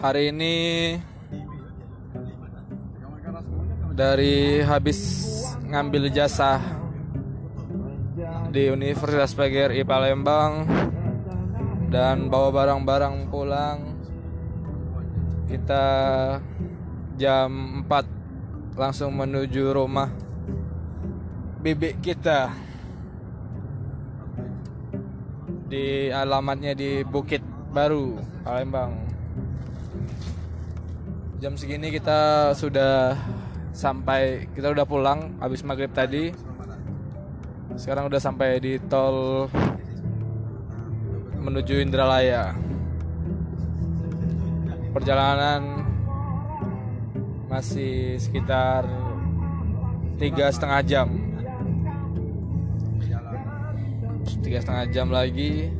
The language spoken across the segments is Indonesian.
hari ini dari habis ngambil jasa di Universitas PGRI Palembang dan bawa barang-barang pulang. Kita jam 4 langsung menuju rumah bibik kita di alamatnya di Bukit Baru Palembang jam segini kita sudah sampai kita udah pulang habis maghrib tadi. Sekarang udah sampai di tol menuju Indralaya. Perjalanan masih sekitar tiga setengah jam. Tiga setengah jam lagi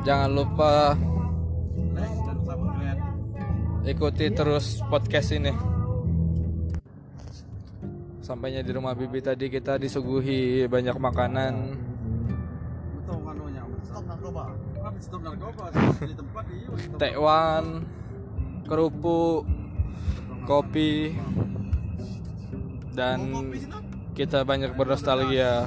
jangan lupa ikuti terus podcast ini. Sampainya di rumah bibi tadi kita disuguhi banyak makanan. Tekwan kerupuk kopi dan kita banyak bernostalgia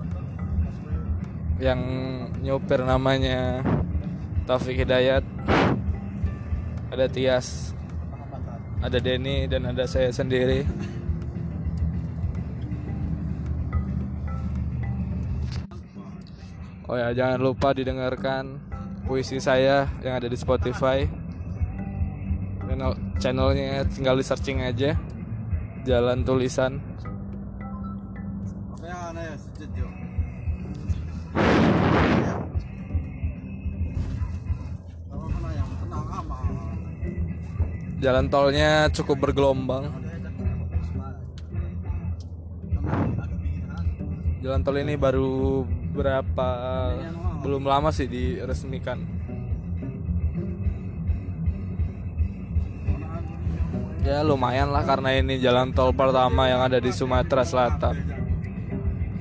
yang nyopir namanya Taufik Hidayat ada Tias ada Denny dan ada saya sendiri. Oh ya jangan lupa didengarkan puisi saya yang ada di Spotify. Channel channelnya tinggal di searching aja Jalan Tulisan Jalan tolnya cukup bergelombang. Jalan tol ini baru berapa belum lama sih diresmikan. Ya lumayan lah karena ini jalan tol pertama yang ada di Sumatera Selatan.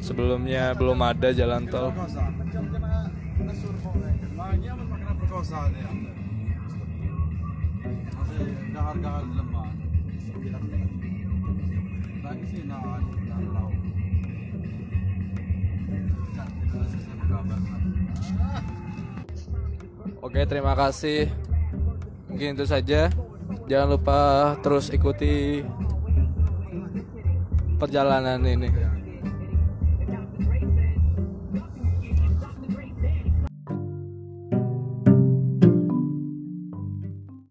Sebelumnya belum ada jalan tol. Oke, terima kasih. Mungkin itu saja. Jangan lupa terus ikuti perjalanan ini.